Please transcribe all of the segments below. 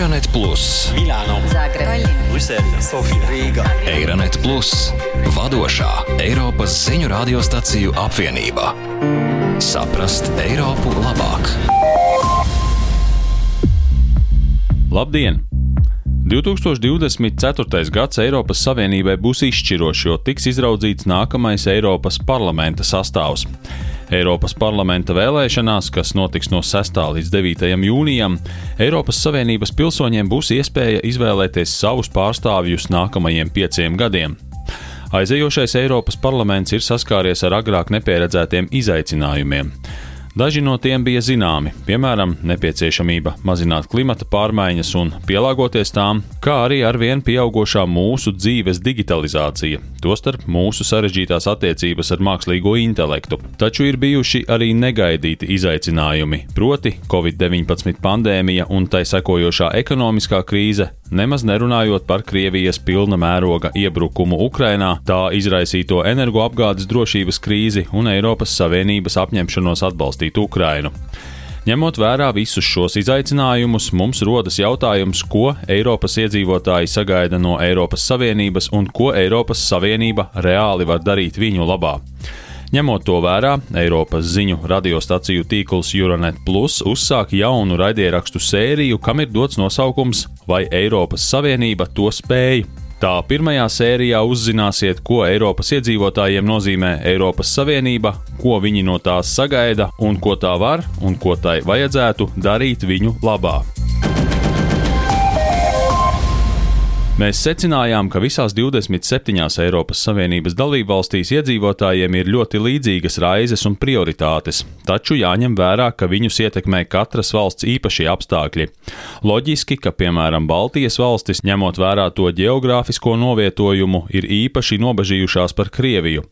Eironet Plus, Milāno, Zagreb, Brisele, Sofija, Rīga. Eironet Plus, vadošā Eiropas ziņu radiostaciju apvienība. Saprast Eiropu labāk! Labdien! 2024. gads Eiropas Savienībai būs izšķirošs, jo tiks izraudzīts nākamais Eiropas parlamenta sastāvs. Eiropas parlamenta vēlēšanās, kas notiks no 6. līdz 9. jūnijam, Eiropas Savienības pilsoņiem būs iespēja izvēlēties savus pārstāvjus nākamajiem pieciem gadiem. Aizējošais Eiropas parlaments ir saskāries ar agrāk nepieredzētiem izaicinājumiem. Daži no tiem bija zināmi, piemēram, nepieciešamība mazināt klimata pārmaiņas un pielāgoties tām, kā arī arvien pieaugušā mūsu dzīves digitalizācija, tostarp mūsu sarežģītās attiecības ar mākslīgo intelektu. Taču ir bijuši arī negaidīti izaicinājumi, proti Covid-19 pandēmija un tai sekojošā ekonomiskā krīze, nemaz nerunājot par Krievijas pilna mēroga iebrukumu Ukrainā, tā izraisīto energoapgādes drošības krīzi un Eiropas Savienības apņemšanos atbalstīt Ukrainu. Ņemot vērā visus šos izaicinājumus, mums rodas jautājums, ko Eiropas iedzīvotāji sagaida no Eiropas Savienības un ko Eiropas Savienība reāli var darīt viņu labā. Ņemot to vērā, Eiropas ziņu radiostaciju tīkls Euronet Plus uzsāk jaunu raidierakstu sēriju, kam ir dots nosaukums Vai Eiropas Savienība to spēj? Tā pirmajā sērijā uzzināsiet, ko Eiropas iedzīvotājiem nozīmē Eiropas Savienība, ko viņi no tās sagaida un ko tā var un ko tai vajadzētu darīt viņu labā. Mēs secinājām, ka visās 27 Eiropas Savienības dalībvalstīs iedzīvotājiem ir ļoti līdzīgas raizes un prioritātes, taču jāņem vērā, ka viņus ietekmē katras valsts īpašie apstākļi. Loģiski, ka piemēram Baltijas valstis, ņemot vērā to geogrāfisko novietojumu, ir īpaši nobežījušās par Krieviju.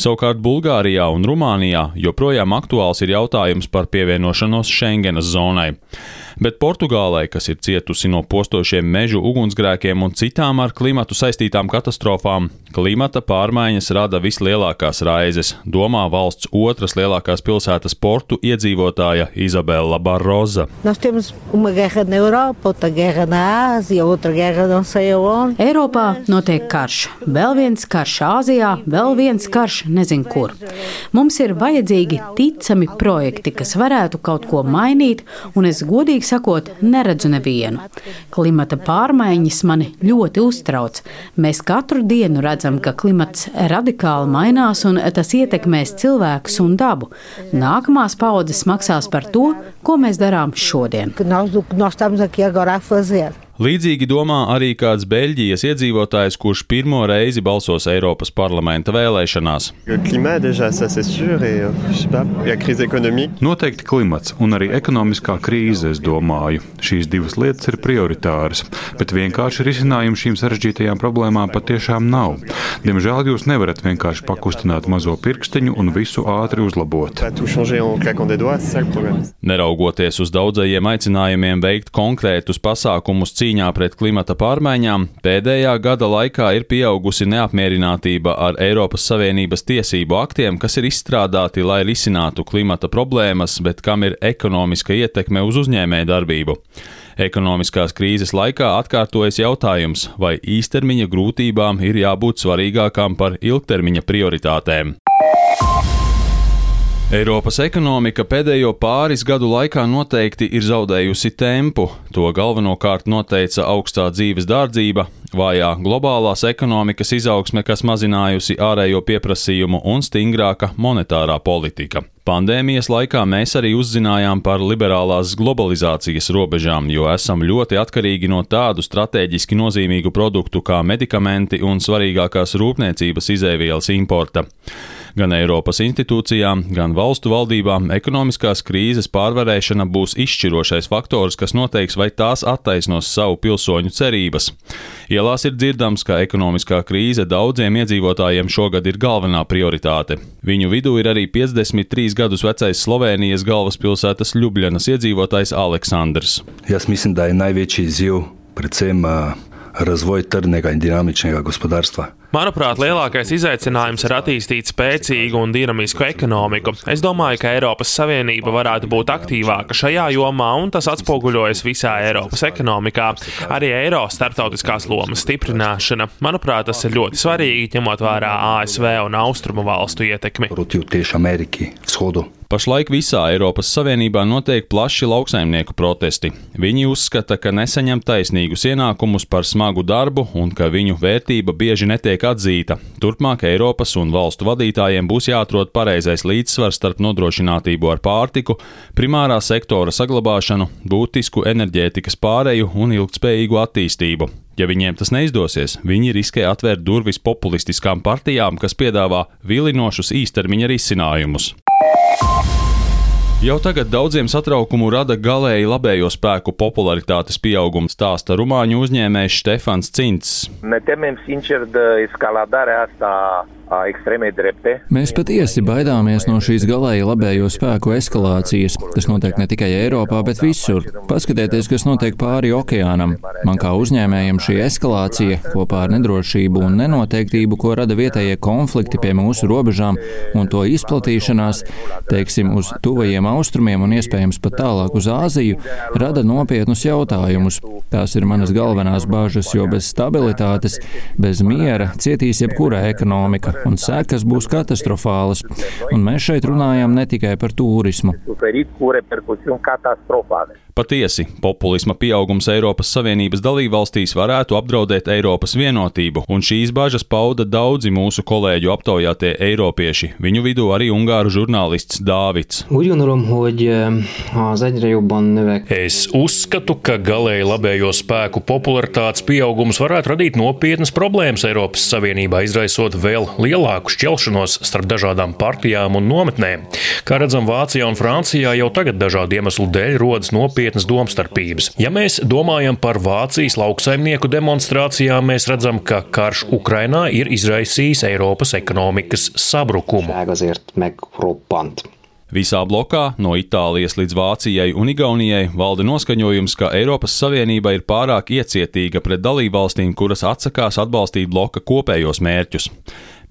Savukārt Bulgārijā un Rumānijā joprojām aktuāls ir jautājums par pievienošanos Schengenas zonai. Bet Portugālei, kas ir cietusi no postošiem mežu ugunsgrēkiem un citām ar klimatu saistītām katastrofām, klimata pārmaiņas rada vislielākās raizes, domā valsts otras lielākās pilsētas portu iedzīvotāja Izabela Barroza. Nós temos uma guerra na Europa, outra guerra na Ásia, outra guerra não sei aonde. Eiropā notiek karš, vēl viens karš Āzijā, vēl viens karš nezinu kur. Mums ir vajadzīgi ticami projekti, kas varētu kaut ko mainīt, un es godīgi sakot, neredzu nevienu. Klimata pārmaiņas mani ļoti uztrauc. Mēs katru dienu redzam, ka klimats radikāli mainās un tas ietekmēs cilvēkus un dabu. Nākamās paudzes maksās par to, ko mēs darām šodien. Nós, nós estamos aqui agora a fazer. Līdzīgi domā arī kāds Beļģijas iedzīvotājs, kurš pirmo reizi balsos Eiropas parlamenta vēlēšanās. Euh. Noteikti klimats un arī ekonomiskā krīze, es domāju. Šīs divas lietas ir prioritāras, bet vienkārši risinājumu šīm sarežģītajām problēmām patiešām nav. Diemžēl jūs nevarat vienkārši pakustināt mazo pirkstiņu un visu ātri uzlabot. Neraugoties uz daudzajiem aicinājumiem veikt konkrētus pasākumus cīņā pret klimata pārmaiņām, pēdējā gada laikā ir pieaugusi neapmierinātība ar Eiropas Savienības tiesību aktiem, kas ir izstrādāti, lai risinātu klimata problēmas, bet kam ir ekonomiska ietekme uz uzņēmēju darbību. Ekonomiskās krīzes laikā atkārtojas jautājums, vai īstermiņa grūtībām ir jābūt svarīgākām par ilgtermiņa prioritātēm. Eiropas ekonomika pēdējo pāris gadu laikā noteikti ir zaudējusi tempu. To galvenokārt noteica augstā dzīves dārdzība, vājā globālās ekonomikas izaugsme, kas mazinājusi ārējo pieprasījumu un stingrāka monetārā politika. Pandēmijas laikā mēs arī uzzinājām par liberālās globalizācijas robežām, jo esam ļoti atkarīgi no tādu strateģiski nozīmīgu produktu kā medikamenti un svarīgākās rūpniecības izēvielas importa. Gan Eiropas institūcijām, gan valstu valdībām ekonomiskās krīzes pārvarēšana būs izšķirošais faktors, kas noteiks, vai tās attaisnos savu pilsoņu cerības. Ielās ir dzirdams, ka ekonomiskā krīze daudziem iedzīvotājiem šogad ir galvenā prioritāte. Viņu vidū ir arī 53 gadus vecais Slovenijas galvaspilsētas Ljubljanas iedzīvotājs Aleksandrs. Jaz mislim, da je največji izziv predvsem uh, razvoj trdnega in dinamičnega gospodarstva. Manuprāt, lielākais izaicinājums ir attīstīt spēcīgu un dinamisku ekonomiku. Es domāju, ka Eiropas Savienība varētu būt aktīvāka šajā jomā, un tas atspoguļojas visā Eiropas ekonomikā. Arī eiro starptautiskās lomas stiprināšana. Manuprāt, tas ir ļoti svarīgi, ņemot vērā ASV un Austrumu valstu ietekmi. Pašlaik visā Eiropas Savienībā notiek plaši lauksaimnieku protesti. Viņi uzskata, ka nesaņem taisnīgus ienākumus par smagu darbu un ka viņu vērtība bieži netiek atzīta. Turpmāk Eiropas un valstu vadītājiem būs jāatrod pareizais līdzsvars starp nodrošinātību ar pārtiku, primārā sektora saglabāšanu, būtisku enerģētikas pāreju un ilgspējīgu attīstību. Ja viņiem tas neizdosies, viņi riskē atvērt durvis populistiskām partijām, kas piedāvā vilinošus īstermiņa risinājumus. Jau tagad daudziem satraukumu rada galēji labējo spēku popularitātes pieaugums, stāsta rumāņu uzņēmējs Stefans Cints. Ne temem sincer de escaladarea asta. Mēs patiesi baidāmies no šīs galēji labējo spēku eskalācijas. Tas notiek ne tikai Eiropā, bet visur. Paskatieties, kas notiek pāri okeānam. Man kā uzņēmējam šī eskalācija kopā ar nedrošību un nenoteiktību, ko rada vietējie konflikti pie mūsu robežām un to izplatīšanās, teiksim, uz tuvajiem austrumiem un iespējams pat tālāk uz Āziju, rada nopietnus jautājumus. Tās ir manas galvenās bāžas, jo bez stabilitātes, bez miera cietīs jebkura ekonomika un sekas būs katastrofālas. Un mēs šeit runājam ne tikai par turismu. Patiesi, populisma pieaugums Eiropas Savienības dalībvalstīs varētu apdraudēt Eiropas vienotību, un šīs bažas pauda daudzi mūsu kolēģu aptaujātie eiropieši, viņu vidū arī ungāru žurnālists Dāvids. Es uzskatu, ka galēji labējo spēku popularitātes pieaugums varētu radīt nopietnas problēmas Eiropas Savienībā, izraisot vēl lielāku šķelšanos starp dažādām partijām un nometnēm. Kā redzam, Vācijā un Francijā jau tagad dažādu iemeslu dēļ rodas nopietnas nopietnas domstarpības. Ja mēs domājam par Vācijas lauksaimnieku demonstrācijām, mēs redzam, ka karš Ukrainā ir izraisījis Eiropas ekonomikas sabrukumu. Visā blokā, no Itālijas līdz Vācijai un Igaunijai, valda noskaņojums, ka Eiropas Savienība ir pārāk iecietīga pret dalībvalstīm, kuras atsakās atbalstīt bloka kopējos mērķus.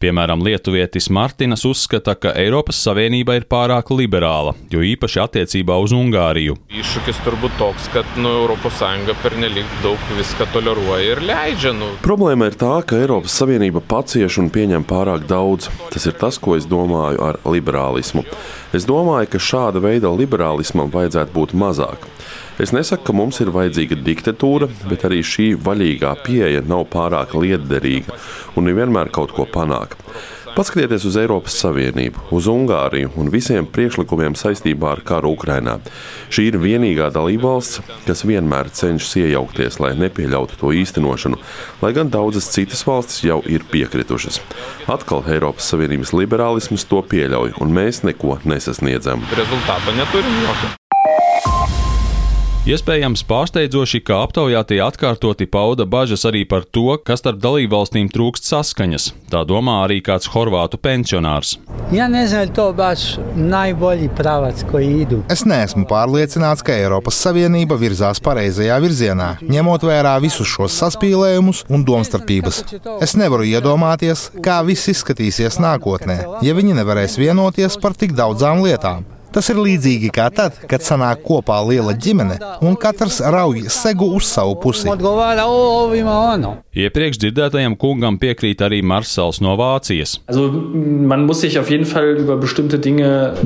Piemēram, lietuvietis Martinas uzskata, ka Eiropas Savienība ir pārāk liberāla, jo īpaši attiecībā uz Ungāriju. Iššūkis turbūt toks, ka nu, Eiropas Savienība pernelyg daug viska toleroja ir leidžia. Nu. Problēma ir tā, ka Eiropas Savienība pacieš un pieņem pārāk daudz. Tas ir tas, ko es domāju ar liberālismu. Es domāju, ka šāda veida liberālismam vajadzētu būt mazāk. Es nesaku, ka mums ir vajadzīga diktatūra, bet arī šī vaļīgā pieeja nav pārāk lietderīga un nevienmēr kaut ko panāk. Paskatieties uz Eiropas Savienību, uz Ungāriju un visiem priekšlikumiem saistībā ar karu Ukrajinā. Šī ir vienīgā dalībvalsts, kas vienmēr cenšas iejaukties, lai nepieļautu to īstenošanu, lai gan daudzas citas valstis jau ir piekritušas. Atkal Eiropas Savienības liberālisms to pieļauj, un mēs neko nesasniedzam. Rezultātu neturim. Iespējams, pārsteidzoši, ka aptaujātie atkārtoti pauda bažas arī par to, ka starp dalībvalstīm trūkst saskaņas. Tā domā arī kāds horvātu pensionārs. Ja nezinu, to baš najbolji pravac, ko īdu. Es neesmu pārliecināts, ka Eiropas Savienība virzās pareizajā virzienā, ņemot vērā visus šos saspīlējumus un domstarpības. Es nevaru iedomāties, kā viss izskatīsies nākotnē, ja viņi nevarēs vienoties par tik daudzām lietām. Tas ir līdzīgi kā tad, kad sanāk kopā liela ģimene un katrs rauj segu uz savu pusi. Iepriekš dzirdētajam kungam piekrīt arī Marsals no Vācijas.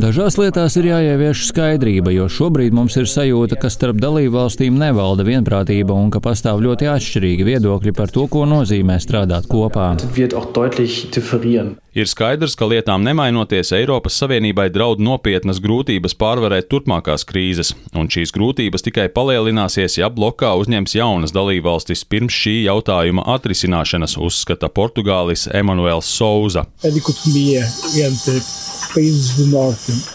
Dažās lietās ir jāievieš skaidrība, jo šobrīd mums ir sajūta, ka starp dalībvalstīm nevalda vienprātība un ka pastāv ļoti atšķirīgi viedokļi par to, ko nozīmē strādāt kopā. Ir skaidrs, ka lietām nemainoties Eiropas Savienībai draud nopietnas grūtības pārvarēt turpmākās krīzes, un šīs grūtības tikai palielināsies, ja blokā uzņems jaunas dalībvalstis pirms šī jautājuma atrisināšanas, uzskata Portugālis Emanuels Souza.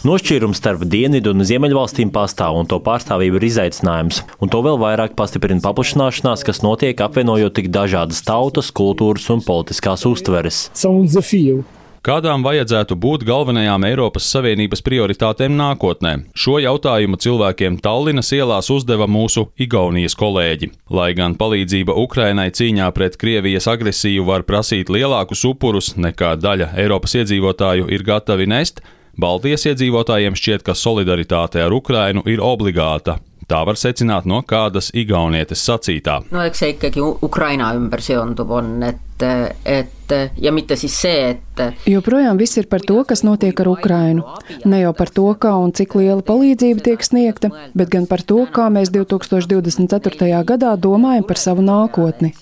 Nošķīrums starp dienvidu un ziemeļvalstīm pastāv, un to pārstāvība ir izaicinājums. Un to vēl vairāk pastiprina paplašināšanās, kas notiek apvienojot tik dažādas tautas, kultūras un politiskās uztveres. Kādām vajadzētu būt galvenajām Eiropas Savienības prioritātēm nākotnē? Šo jautājumu cilvēkiem Tallinas ielās uzdeva mūsu Igaunijas kolēģi. Lai gan palīdzība Ukrainai cīņā pret Krievijas agresiju var prasīt lielākus upurus nekā daļa Eiropas iedzīvotāju ir gatavi nest, Baltijas iedzīvotājiem šķiet, ka solidaritāte ar Ukrainu ir obligāta. Tā var secināt no kādas igaunietes sacītā. no eks see ikkagi Ukraina ümber seonduv on, et, et ja mitte siis see, et. Joprojām viss ir par to, kas notiek ar Ukrainu. Ne jau par to, kā un cik liela palīdzība tiek sniegta, bet gan par to, kā mēs 2024. gadā domājam par savu nākotni.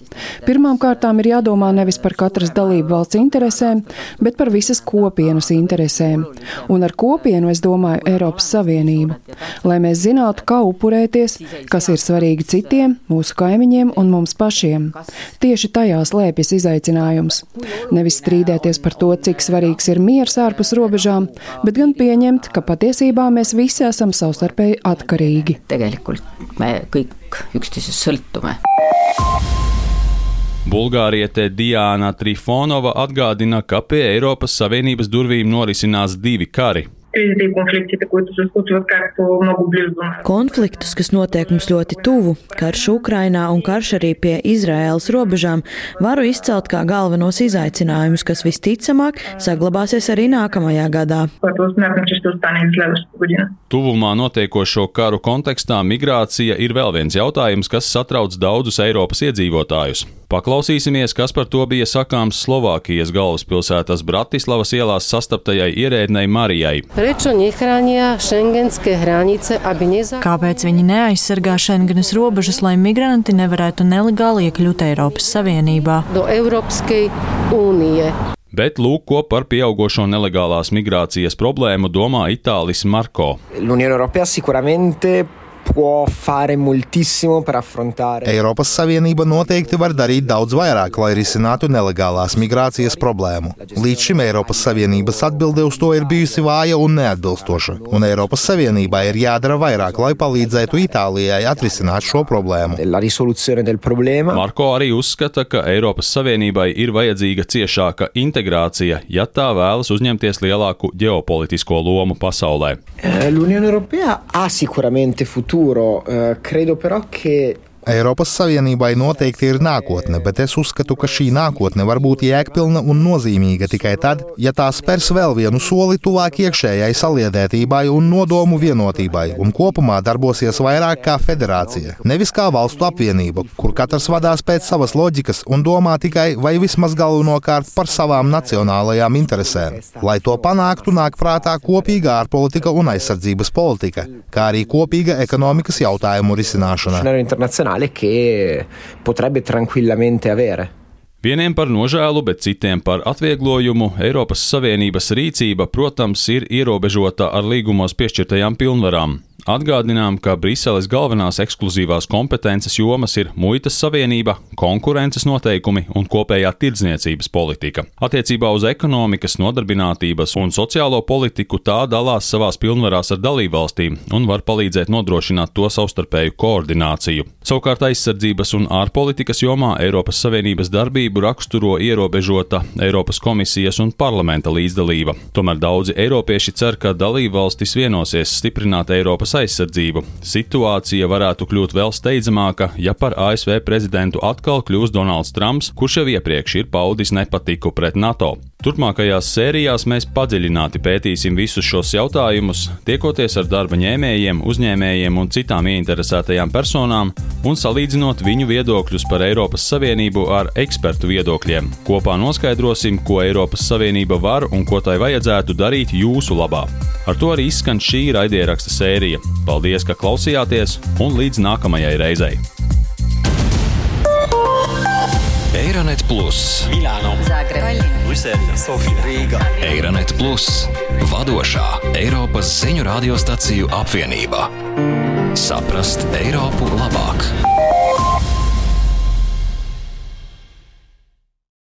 Pirmām kārtām ir jādomā nevis par katras dalību valsts interesēm, bet par visas kopienas interesēm. Un ar kopienu es domāju Eiropas Savienību. Lai mēs zinātu, kā upurēties, kas ir svarīgi citiem, mūsu kaimiņiem un mums pašiem. Tieši tajā slēpjas izaicinājums. Nevis strīdēties par to, cik svarīgs ir miers ārpus robežām, bet gan pieņemt, ka patiesībā mēs visi esam savstarpēji atkarīgi. Tegelikult me kõik üksteisest sõltume. Bulgāriete Diana Trifonova atgādina, ka pie Eiropas Savienības durvīm norisinās divi kari кризите и конфликтите, които се случват както много близо до нас. Konfliktus, kas notiek mums ļoti tuvu, karš Ukrainā un karš arī pie Izraēlas robežām, varu izcelt kā galvenos izaicinājumus, kas visticamāk saglabāsies arī nākamajā gadā. Което смятам, че ще остане и следващата година. Tuvumā notiekošo karu kontekstā migrācija ir vēl viens jautājums, kas satrauc daudzus Eiropas iedzīvotājus. Paklausīsimies, kas par to bija sakāms Slovākijas galvaspilsētas Bratislavas ielās sastaptajai ierēdnei Marijai. Kāpēc viņi neaizsargā Schengenas robežas, lai migranti nevarētu nelegāli iekļūt Eiropas Savienībā? Bet lūk, ko par pieaugušo nelegālās migrācijas problēmu domā Itālis Marko. Può fare moltissimo per affrontare. Eiropas Savienība noteikti var darīt daudz vairāk, lai risinātu nelegālās migrācijas problēmu. Līdz šim Eiropas Savienības atbilde uz to ir bijusi vāja un neatbilstoša, un Eiropas Savienībai ir jādara vairāk, lai palīdzētu Itālijai atrisināt šo problēmu. Marko arī uzskata, ka Eiropas Savienībai ir vajadzīga ciešāka integrācija, ja tā vēlas uzņemties lielāku ģeopolitisko lomu pasaulē. L'Unione Europea ha sicuramente futuro, eh, credo però che Eiropas Savienībai noteikti ir nākotne, bet es uzskatu, ka šī nākotne var būt jēgpilna un nozīmīga tikai tad, ja tā spērs vēl vienu soli tuvāk iekšējai saliedētībai un nodomu vienotībai, un kopumā darbosies vairāk kā federācija, nevis kā valstu apvienība, kur katrs vadās pēc savas loģikas un domā tikai vai vismaz galvenokārt par savām nacionālajām interesēm. Lai to panāktu, nāk prātā kopīga ārpolitika un aizsardzības politika, kā arī kopīga ekonomikas jautājumu risināšana nazionale che potrebbe tranquillamente avere. Vieniem par nožēlu, bet citiem par atvieglojumu Eiropas Savienības rīcība, protams, ir ierobežota ar līgumos piešķirtajām pilnvarām. Atgādinām, ka Briseles galvenās ekskluzīvās kompetences jomas ir muitas savienība, konkurences noteikumi un kopējā tirdzniecības politika. Attiecībā uz ekonomikas, nodarbinātības un sociālo politiku tā dalās savās pilnvarās ar dalībvalstīm un var palīdzēt nodrošināt to savstarpēju koordināciju. Savukārt aizsardzības un ārpolitikas jomā Eiropas Savienības darbību raksturo ierobežota Eiropas komisijas un parlamenta līdzdalība. Tomēr daudzi eiropieši cer, ka dalībvalstis vienosies stiprināt Eiropas aizsardzību. Situācija varētu kļūt vēl steidzamāka, ja par ASV prezidentu atkal kļūs Donalds Trumps, kurš jau iepriekš ir paudis nepatiku pret NATO. Turpmākajās sērijās mēs padziļināti pētīsim visus šos jautājumus, tiekoties ar darba ņēmējiem, uzņēmējiem un citām ieinteresētajām personām un salīdzinot viņu viedokļus par Eiropas Savienību ar ekspertu viedokļiem. Kopā noskaidrosim, ko Eiropas Savienība var un ko tai vajadzētu darīt jūsu labā. Ar to arī izskan šī raidieraksta sērija. Paldies, ka klausījāties un līdz nākamajai reizei! Eironet Plus, Milāno, Zagreb, Brisele, Sofija, Rīga. Eironet Plus, vadošā Eiropas ziņu radiostaciju apvienība. Saprast Eiropu labāk!